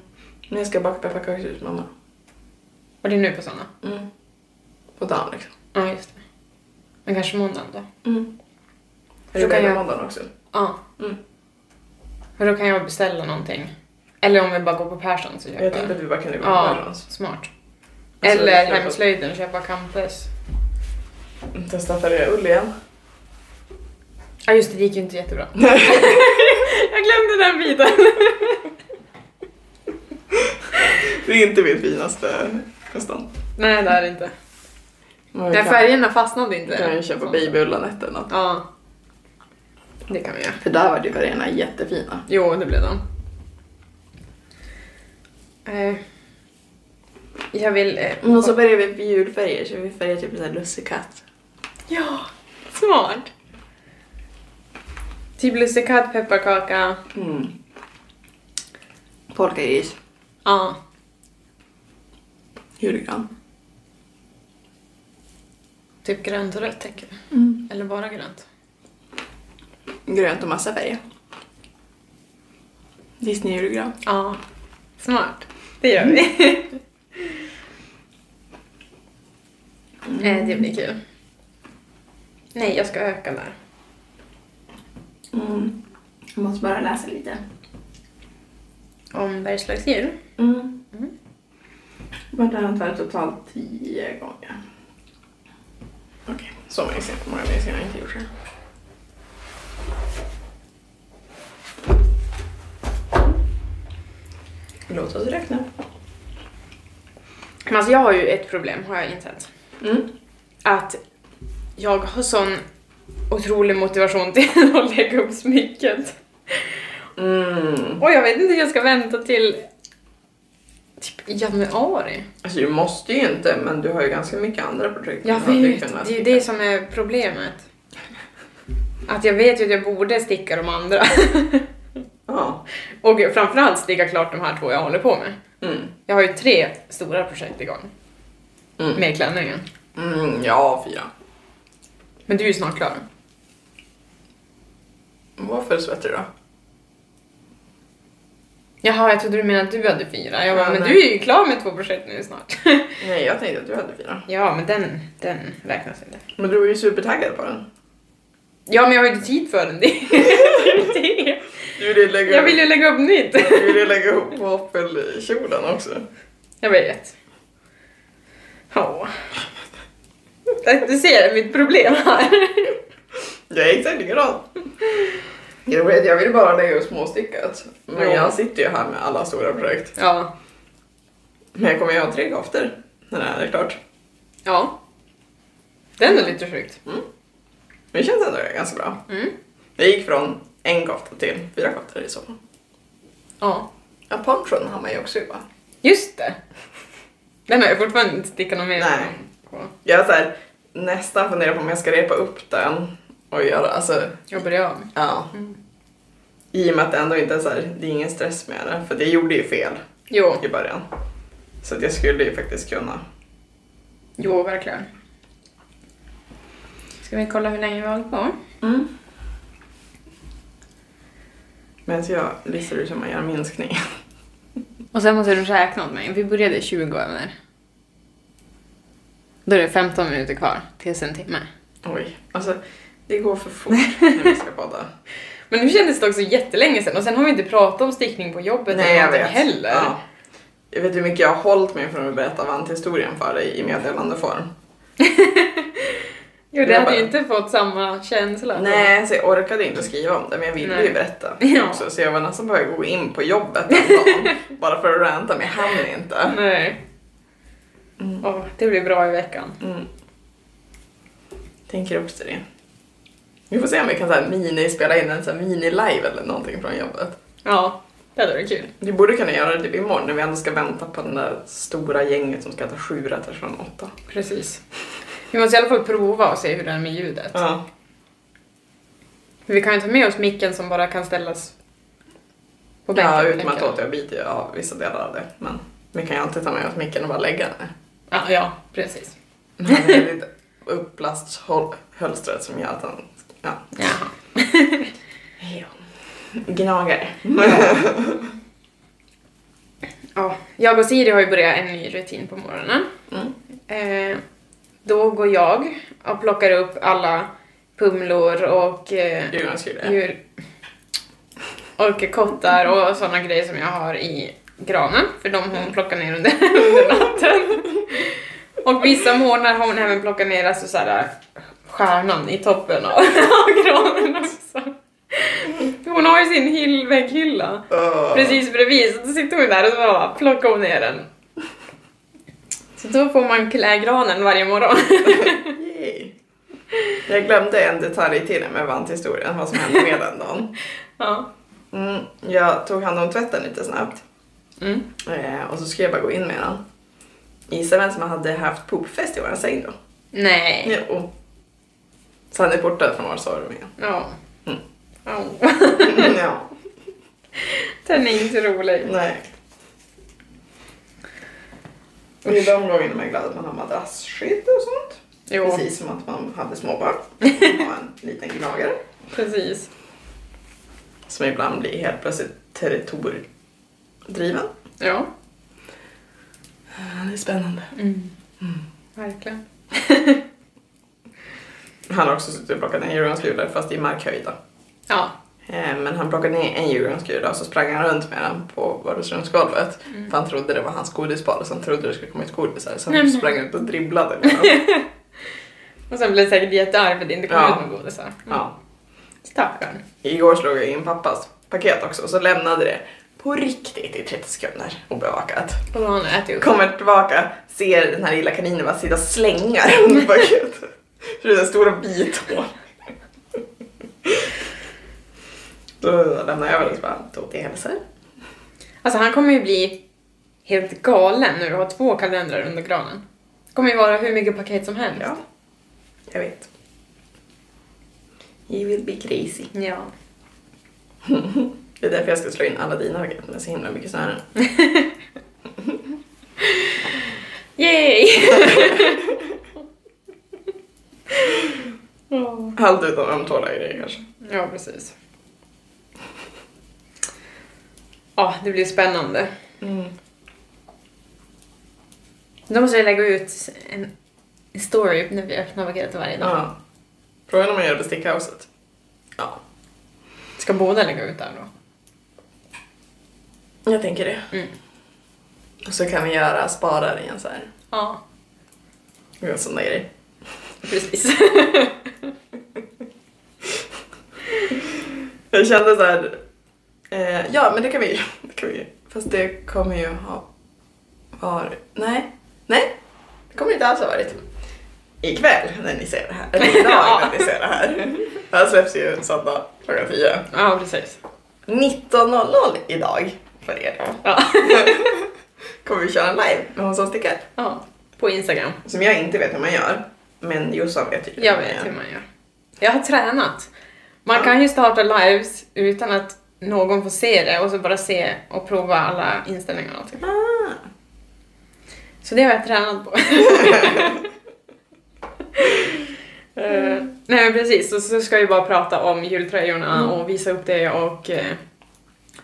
Men jag ska baka pepparkakor hos mamma. Och det nu på söndag. Mm. På dagen liksom. Ja, just det. Men kanske måndagen då. Mm. Så det kan jag- måndagen också? Ja. Mm. För då kan jag beställa någonting. Eller om vi bara går på Persson så köper Jag tänkte att vi bara kunde gå på Ja, smart. Alltså, Eller köpa- hemslöjden och köpa campus. Testa färga ull igen. Ja just det, det gick ju inte jättebra. jag glömde den biten. Det är inte mitt finaste nästan. Nej det är det inte. Men vi Den kan, färgerna fastnade inte. kan ju köpa babyullanet eller något. Ja. Det kan vi göra. För där var ju färgerna jättefina. Jo, det blev de. Eh, jag vill... Eh, Men så börjar vi med julfärger så vi färgar typ en lussekatt. Ja, smart. Typ lussekatt, pepparkaka. Mm. Polkagris. Ja. Julgran. Typ grönt och rött tänker du? Mm. Eller bara grönt? Grönt och massa färger. Disney-julgran. Ja. Smart. Det gör vi. Eh, det blir kul. Nej, jag ska öka där. Mm. Jag måste bara läsa lite. Om Bergslagsdjur. Mm. Mm. Vart har han tagit totalt tio gånger? Okej, så många sen har jag inte gjort det. Låt oss räkna. Men alltså jag har ju ett problem har jag insett. Mm. Att jag har sån otrolig motivation till att lägga upp smycket. Mm. Och jag vet inte hur jag ska vänta till typ i januari. Alltså du måste ju inte, men du har ju ganska mycket andra projekt. Jag vet, det är ju det som är problemet. Att jag vet ju att jag borde sticka de andra. Ja. Och framförallt sticka klart de här två jag håller på med. Mm. Jag har ju tre stora projekt igång Mm. med klänningen. Mm, ja, fyra. Men du är ju snart klar. Varför svettig då? Jaha, jag trodde du menade att du hade fyra. Jag bara, Ja, men nej. du är ju klar med två projekt nu snart. Nej, jag tänkte att du hade fyra. ja, men den, den räknas inte. Men du var ju supertaggad på den. Ja, men jag har ju inte tid för den. Det är det. Du ville lägga, Jag vill ju lägga upp nytt. du ville lägga ihop vapelkjolen också. Jag vet. Ja. Du ser mitt problem här. Jag är exakt likadan. Jag vet, jag vill bara lägga upp småstickat. Men jag sitter ju här med alla stora projekt. Ja. Men jag kommer ju ha tre koftor när det här är klart. Ja. Den är lite sjukt. Men det känns ändå ganska bra. Mm. Jag gick från en kofta till fyra koftor i fall. Ja. Ja, ponchon har man ju också jobbat. Just det. Den har jag fortfarande inte stickat någon mer Nej. på. Jag har nästan funderat på om jag ska repa upp den och göra, alltså, Jag börjar av. ja. Mm. I och med att det ändå inte är så här, det är ingen stress med det. För det gjorde ju fel Jo. i början. Så att jag skulle ju faktiskt kunna. Jo, verkligen. Ska vi kolla hur länge vi har hållit på? Mm. Medan jag listar ut hur man gör minskning. Och sen måste du räkna åt mig. Vi började 20 över. Då är det 15 minuter kvar tills en timme. Oj, alltså det går för fort när vi ska podda. Men nu kändes det också jättelänge sedan och sen har vi inte pratat om stickning på jobbet Nej, eller jag någonting vet. heller. Ja. Jag vet hur mycket jag har hållit mig från att berätta vanthistorien för dig i meddelandeform. Jo, det hade bara- ju inte fått samma känsla. Nej, så jag orkade inte skriva om det men jag ville Nej. ju berätta Ja. också så jag var nästan på väg att gå in på jobbet den dagen bara för att ranta jag hann inte. Nej. Mm. Åh, det blir bra i veckan. Mm. Tänker också det. Vi får se om vi kan så här mini-spela in en så här mini-live eller någonting från jobbet. Ja, det hade varit kul. Vi borde kunna göra det imorgon när vi ändå ska vänta på den där stora gänget som ska ta sju rätter från åtta. Precis. Vi måste i alla fall prova och se hur det är med ljudet. Ja. Vi kan ju ta med oss micken som bara kan ställas på bänken. Ja, utom att jag. åt jag biter av vissa delar av det. Men vi kan ju alltid ta med oss micken och bara lägga den. Ja, ja, precis. Men det är lite upplasthölstret som gör att den... Ja. Ja. Gnagare. Ja, jag och Siri har ju börjat en ny rutin på morgonen. Mm. Eh, då går jag och plockar upp alla pumlor och eh, djur och kottar och sådana grejer som jag har i granen, för de hon plockat ner under, under natten. Och vissa morgnar har hon även plockat ner alltså såhär, stjärnan i toppen av, av granen också. Hon har ju sin hyll, vägghylla precis bredvid, så då sitter hon där och så bara plockar hon ner den. Så då får man klä granen varje morgon. Yay. Jag glömde en detalj till med vanthistorien, vad som hände med den dagen. Ja. Mm, jag tog hand om tvätten lite snabbt Mm. eh, och så skulle jag bara gå in med den. Gissa vem som hade haft poopfest i vår säng då? Nej. Jo. Sanne portade från vårt sovrum igen. Ja. Mm. Ja, Den är inte rolig. nej. Det är de gångerna man är glad att man har madrassskydd och sånt. Jo, precis. Som att man hade småbarn. Man har en liten gnagare. precis. Som ibland blir helt plötsligt territoriedriven. Ja. Det är spännande. Mm. Verkligen. Han har också suttit och plockat ner djurgårdskulor fast i markhöjd. Ja. Eh, Men han plockade ner en djurgårdskula och så sprang han runt med den på vardagsrumsgolvet. Mm. För han trodde det var hans godisboll så han trodde det skulle komma ut godisar. Så han men- sprang ut och dribblade med. Och sen blev säkert jättearg för att det inte kom Ja. ut några godisar. Mm. Ja. Stackarn. Igår slog jag in pappas paket också och så lämnade det på riktigt i 30 sekunder obevakat. Och han ätit upp. Kommer tillbaka, ser den här lilla kaninen bara sitta och slänga runt paketet. Så det är stora bithål. Då lämnade jag över det och bara till hälsor. Alltså han kommer ju bli helt galen när du har två kalendrar under granen. Det kommer ju vara hur mycket paket som helst. Ja, jag vet. You will be crazy. Ja. Det är därför jag ska slå in alla dina paket, det är så himla mycket snören. Yay! Allt utom ömtåliga grejer kanske. ja, precis. Ja, det blir spännande. Mm. Då måste jag lägga ut en story när vi öppnar paketet varje dag. Ja. Frågan om man gör bestickhuset. Ja, Ska båda lägga ut där då? jag tänker det. Mm. Och så kan vi göra sparar igen så här. Ja, Och en sån där grej. precis. Jag kände så här. Eh, ja, men det kan vi det kan vi Fast det kommer ju ha varit... Nej, nej. Det kommer inte alls ha varit. Ikväll när ni ser det här. Eller idag Ja. när ni ser det här. Det här släpps ju söndag klockan 10. ja, precis. 19.00 idag för er. Ja. Kommer vi köra en live med hon som stickar. ja, på Instagram. Som jag inte vet hur man gör. Men Jossan vet ju Jag vet hur man gör. Jag har tränat. Man kan ju starta lives utan att någon får se det och så bara se och prova alla inställningar och allting. Ah. Så det har jag tränat på. Eh, nej men precis, så, så ska vi bara prata om jultröjorna och visa upp det och eh,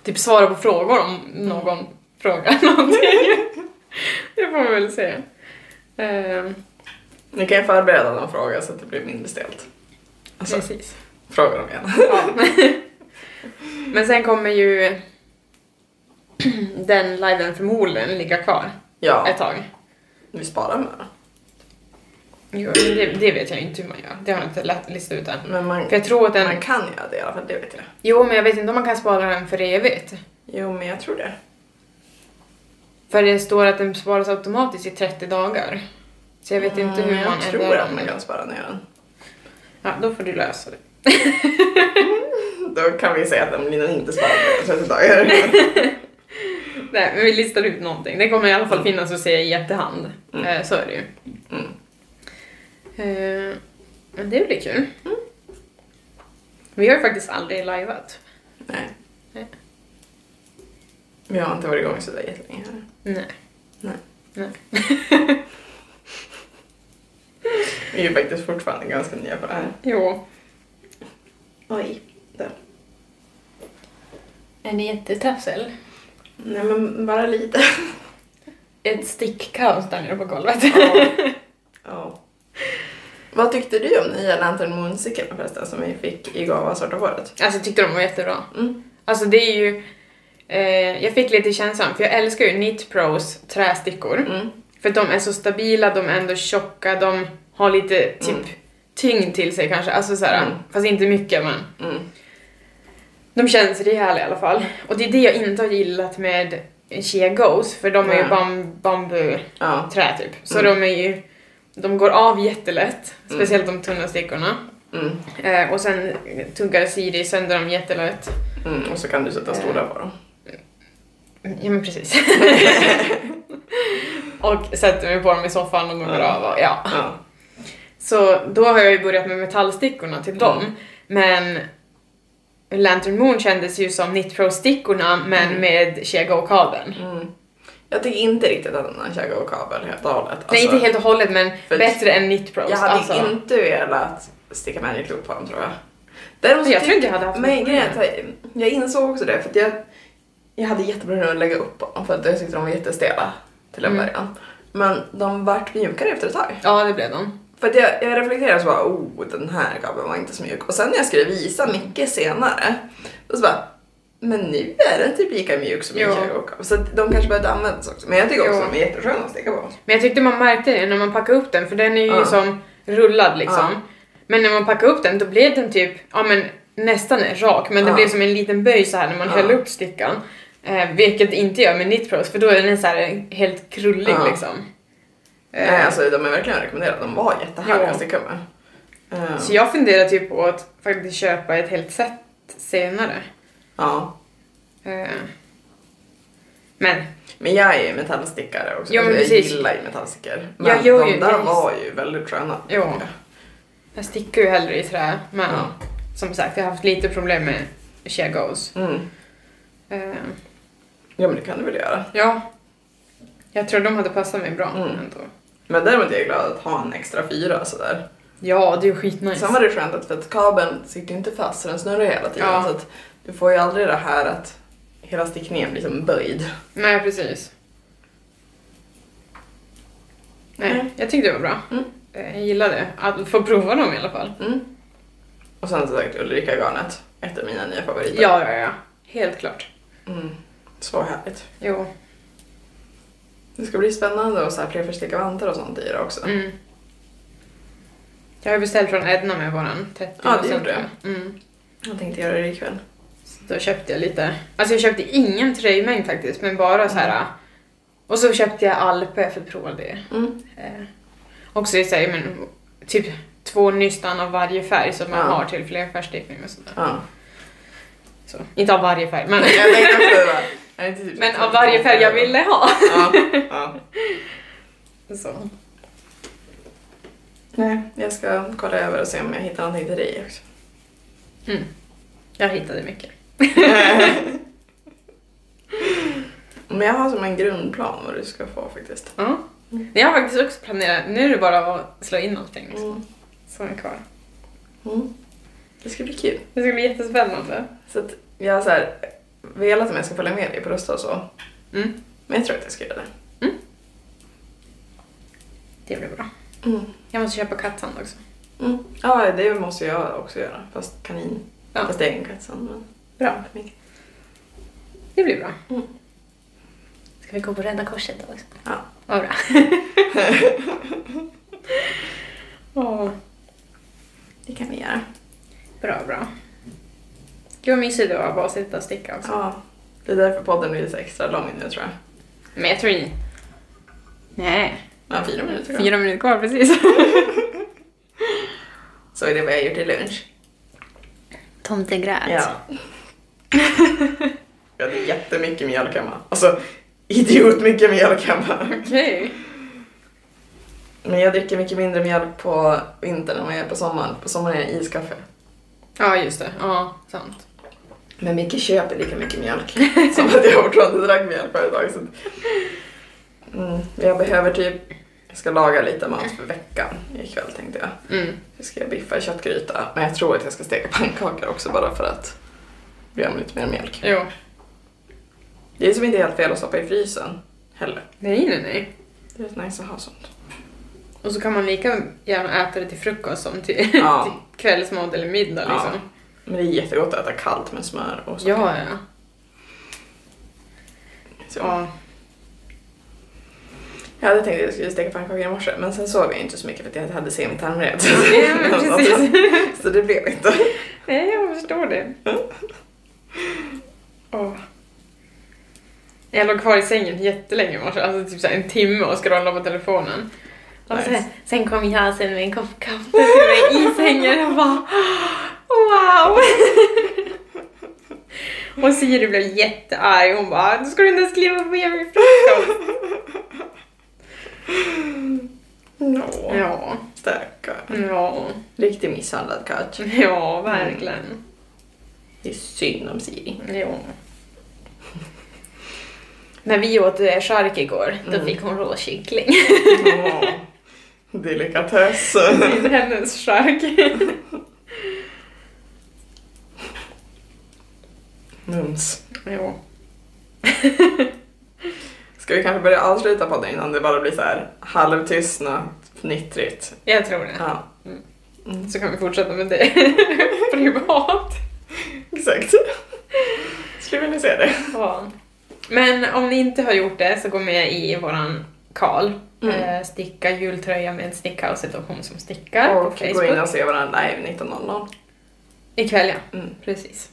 typ svara på frågor om någon frågar någonting. det får man väl säga. Eh, Ni kan ju förbereda någon fråga så att det blir mindre stelt. Alltså, precis. Fråga dem igen. Ja. men sen kommer ju den liven förmodligen ligga kvar Ja, ett tag. vi sparar med det. Jo, det, det vet jag inte hur man gör. Det har jag inte lätt listat ut än. Men man, För jag tror att den... man kan göra det i alla fall, det vet jag. Jo, men jag vet inte om man kan spara den för evigt. Jo, men jag tror det. För det står att den sparas automatiskt i 30 dagar. Så jag vet inte hur Mm, man Jag tror att den. man kan spara ner den. Ja, då får du lösa det. Då kan vi säga att om Lina inte sparar mer än 30 dagar. Nej, men vi listar ut någonting. Det kommer i alla fall finnas att se i efterhand. Mm. Eh, så är det ju. Mm. Eh, men det blir kul. Vi har ju faktiskt aldrig liveat. Nej. Nej. Vi har inte varit igång sådär jättelänge. här. Nej. Nej. Nej. Vi är ju faktiskt fortfarande ganska nya på det här. Jo. Oj. Där. Är det jättetassel? Nej men bara lite. Ett stickkaos där nere på golvet. ja. ja. Vad tyckte du om nya Lantern Moon-cykeln förresten som vi fick i gåva svarta håret? Alltså jag tyckte de var jättebra. Mm. Alltså det är ju... Eh, jag fick lite känslan, för jag älskar ju Knit Pros trästickor. Mm. För de är så stabila, de är ändå tjocka, de har lite typ Mm. Tyngd till sig kanske. Alltså såhär, Mm. fast inte mycket men. Mm. De känns rejäla i alla fall. Och det är det jag inte har gillat med Shea Goes, för de är ju bam, bambuträ Ja. typ. Så Mm. de är ju... De går av jättelätt, Mm. speciellt de tunna stickorna. Mm. Eh, och sen tuggar Siri sönder dem jättelätt. Och så kan du sätta stora på dem. Ja men precis. och sätter mig på dem i soffan och går Ja. av och, ja. Ja. Så då har jag ju börjat med metallstickorna till dem. Mm. Men Lantern Moon kändes ju som Knit Pro-stickorna men Mm. med Shea Go-kabeln. Mm. Jag tycker inte riktigt att den har Shaggy och kabel helt och hållet. Nej inte helt och hållet men bättre än Knit Pros. Jag hade alltså. inte velat sticka Magic Loop på dem tror jag. Däremot Jag tror inte jag hade haft Men grejen är att jag, insåg också det för att jag, jag hade med att lägga upp dem för att jag tyckte de var jättestela till en Mm. början. Men de vart mjukare efter ett tag. Ja det blev de. För att jag, jag reflekterade så bara, oh den här kabeln var inte så mjuk. Och sen när jag skulle visa Micke senare, då så bara, men nu är den typ lika mjuk som Jo. Shaggy Så de kanske började användas också. Men jag tycker också Jo. att de är jättesköna att sticka på. Men jag tyckte man märkte det när man packade upp den för den är ju Ja. som rullad liksom. Ja. Men när man packade upp den då blev den typ, ja men nästan rak men det Ja. blev som en liten böj så här när man Ja. höll upp stickan. Eh, vilket inte gör med Knit Pros för då är den så här helt krullig liksom. Eh, Nej, alltså de är verkligen rekommenderade. De var jättehärliga Ja. att sticka med. Eh, Så jag funderar typ på att faktiskt köpa ett helt set senare. Ja. Eh, men Men jag är ju metallstickare också. Ja, men Alltså, jag precis. gillar ju metallstickor. Jag Men gör de ju- där jag- var ju väldigt sköna. Jo. jag. jag stickar ju hellre i trä. Men Ja. som sagt, jag har haft lite problem med Shea Goes. Mm. Eh, Ja men det kan du väl göra. ja. Jag tror de hade passat mig bra Mm. ändå. Men däremot är jag glad att ha en extra fyra sådär. Ja, det är ju skitnice. Sen var det skönt att, för att kabeln sitter inte fast så den snurrar hela tiden. Ja. Så att du får ju aldrig det här att hela stickningen blir som böjd. Nej, precis. Nej, Nej. jag tyckte det var bra. Mm. Jag gillade att få prova dem i alla fall. Mm. Och sen så sagt Ulrika-garnet. Ett av mina nya favoriter. Ja, ja, ja. Helt klart. Mm. Så härligt. Jo. Det ska bli spännande att så här vantar och sånt i det också. Mm. Jag har beställt från Edna med våran 30 Ja, det gjorde Mm. Jag tänkte göra det ikväll. Så då köpte jag lite. Alltså jag köpte ingen tröjmängd faktiskt, men bara så här. Och så köpte jag Alpe för att prova det. Mm. Eh, också i sig, men typ två nystan av varje färg som man Ja. har till flerfärgstickning och sådär. Ja. Så. Inte av varje färg, men, Typ men av varje färg jag ville ha. Ja. ja. Så. Nej, jag ska kolla över och se om jag hittar någonting till dig också. Mm. Jag hittade mycket. Men jag har som en grundplan vad du ska få faktiskt. Ja. Jag har faktiskt också planerat, nu är det bara att slå in någonting. Liksom. Mm. som är kvar. Mm. Det ska bli kul. Det ska bli jättespännande. Så att jag har så här velat om jag ska följa med dig på Rusta och så. Mm. Men jag tror att jag ska göra det. Det blir bra. Mm. Jag måste köpa kattsand också. Mm. Ja, det måste jag också göra. Fast kanin. Ja. Fast det är en kattsand. Men... Bra. Det blir bra. Mm. Ska vi gå på Rädda Korset då också? Ja. Vad bra. Åh, Det kan vi göra. bra, bra. Gud vad mysigt det var att bara sitta och sticka också. Ja. Det är därför podden blir så extra lång nu tror jag. Men jag tror inte... Nej, Ja, fyra minuter. då. fyra minuter kvar precis. Så är det vad jag gör till lunch. Tomtegröt. Ja. jag hade jättemycket mjölk hemma. Alltså, idiot mycket mjölk hemma. Okej. Men jag dricker mycket mindre mjölk på vintern än vad jag gör på sommaren. På sommaren är jag iskaffe. Ja, just det. Ja, sant. Men Micke köper lika mycket mjölk. Som att jag fortfarande drack mjölk varje dag. Så... Mm, jag behöver typ, jag ska laga lite mat för veckan ikväll tänkte jag. Mm. Så ska jag biffa i köttgryta. Men jag tror att jag ska steka pannkakor också bara för att bli av med lite mer mjölk. Jo. Det är som inte helt fel att stoppa i frysen heller. Nej, nej, nej. Det är rätt nice att ha sånt. Och så kan man lika gärna äta det till frukost som till, Ja. till kvällsmat eller middag Ja. Men det är jättegott att äta kallt med smör och socker. Ja, ja. Så. ja. Jag hade tänkt att jag skulle steka pannkakor i morse men sen sov jag inte så mycket för att jag hade semitarmrädd. Ja, precis. så det blev inte. Nej, jag förstår det. Åh. Jag låg kvar i sängen jättelänge i morse, alltså typ så en timme och scrollade på telefonen. Och Nice. sen, sen kom jag sen med en kopp kaffe till mig i sängen och bara wow! och Siri blev jättearg, hon bara du ska du inte på med mig frukost. Nå, Ja, stackarn. ja, Riktigt misshandlad katt. ja verkligen. Det är synd om Siri. Jo. När vi åt eh, chark igår, då Mm. fick hon råkyckling. Åh, Delikatess. Det är hennes chark. Mums. jo. Ska vi kanske börja avsluta podden innan det bara blir så här halvtystnat, fnittrigt? Jag tror det. Ja. Mm. Mm. Så kan vi fortsätta med det privat. Exakt. Skulle vilja se det. Ja. Men om ni inte har gjort det så gå med i våran Karl. Mm. Eh, sticka jultröja med Stickhouset och hon som stickar Och på gå in Facebook. och se varandra live 19.00. Ikväll ja, Mm. precis.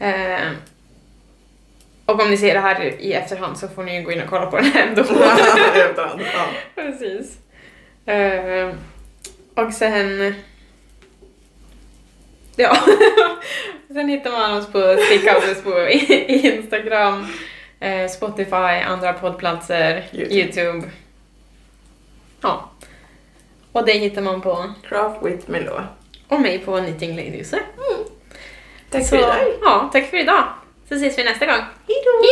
Eh, och om ni ser det här i efterhand så får ni gå in och kolla på den ändå. Efterhand. Ja. Precis. Eh, och sen... Ja. sen hittar man oss på Stickhouses på Instagram, eh, Spotify, andra poddplatser, YouTube. YouTube. Ja. Och det hittar man på, Craft with Milo. och mig på Knitting Ladies. Tack Så, för idag. Ja, tack för idag. Så ses vi nästa gång. Hejdå!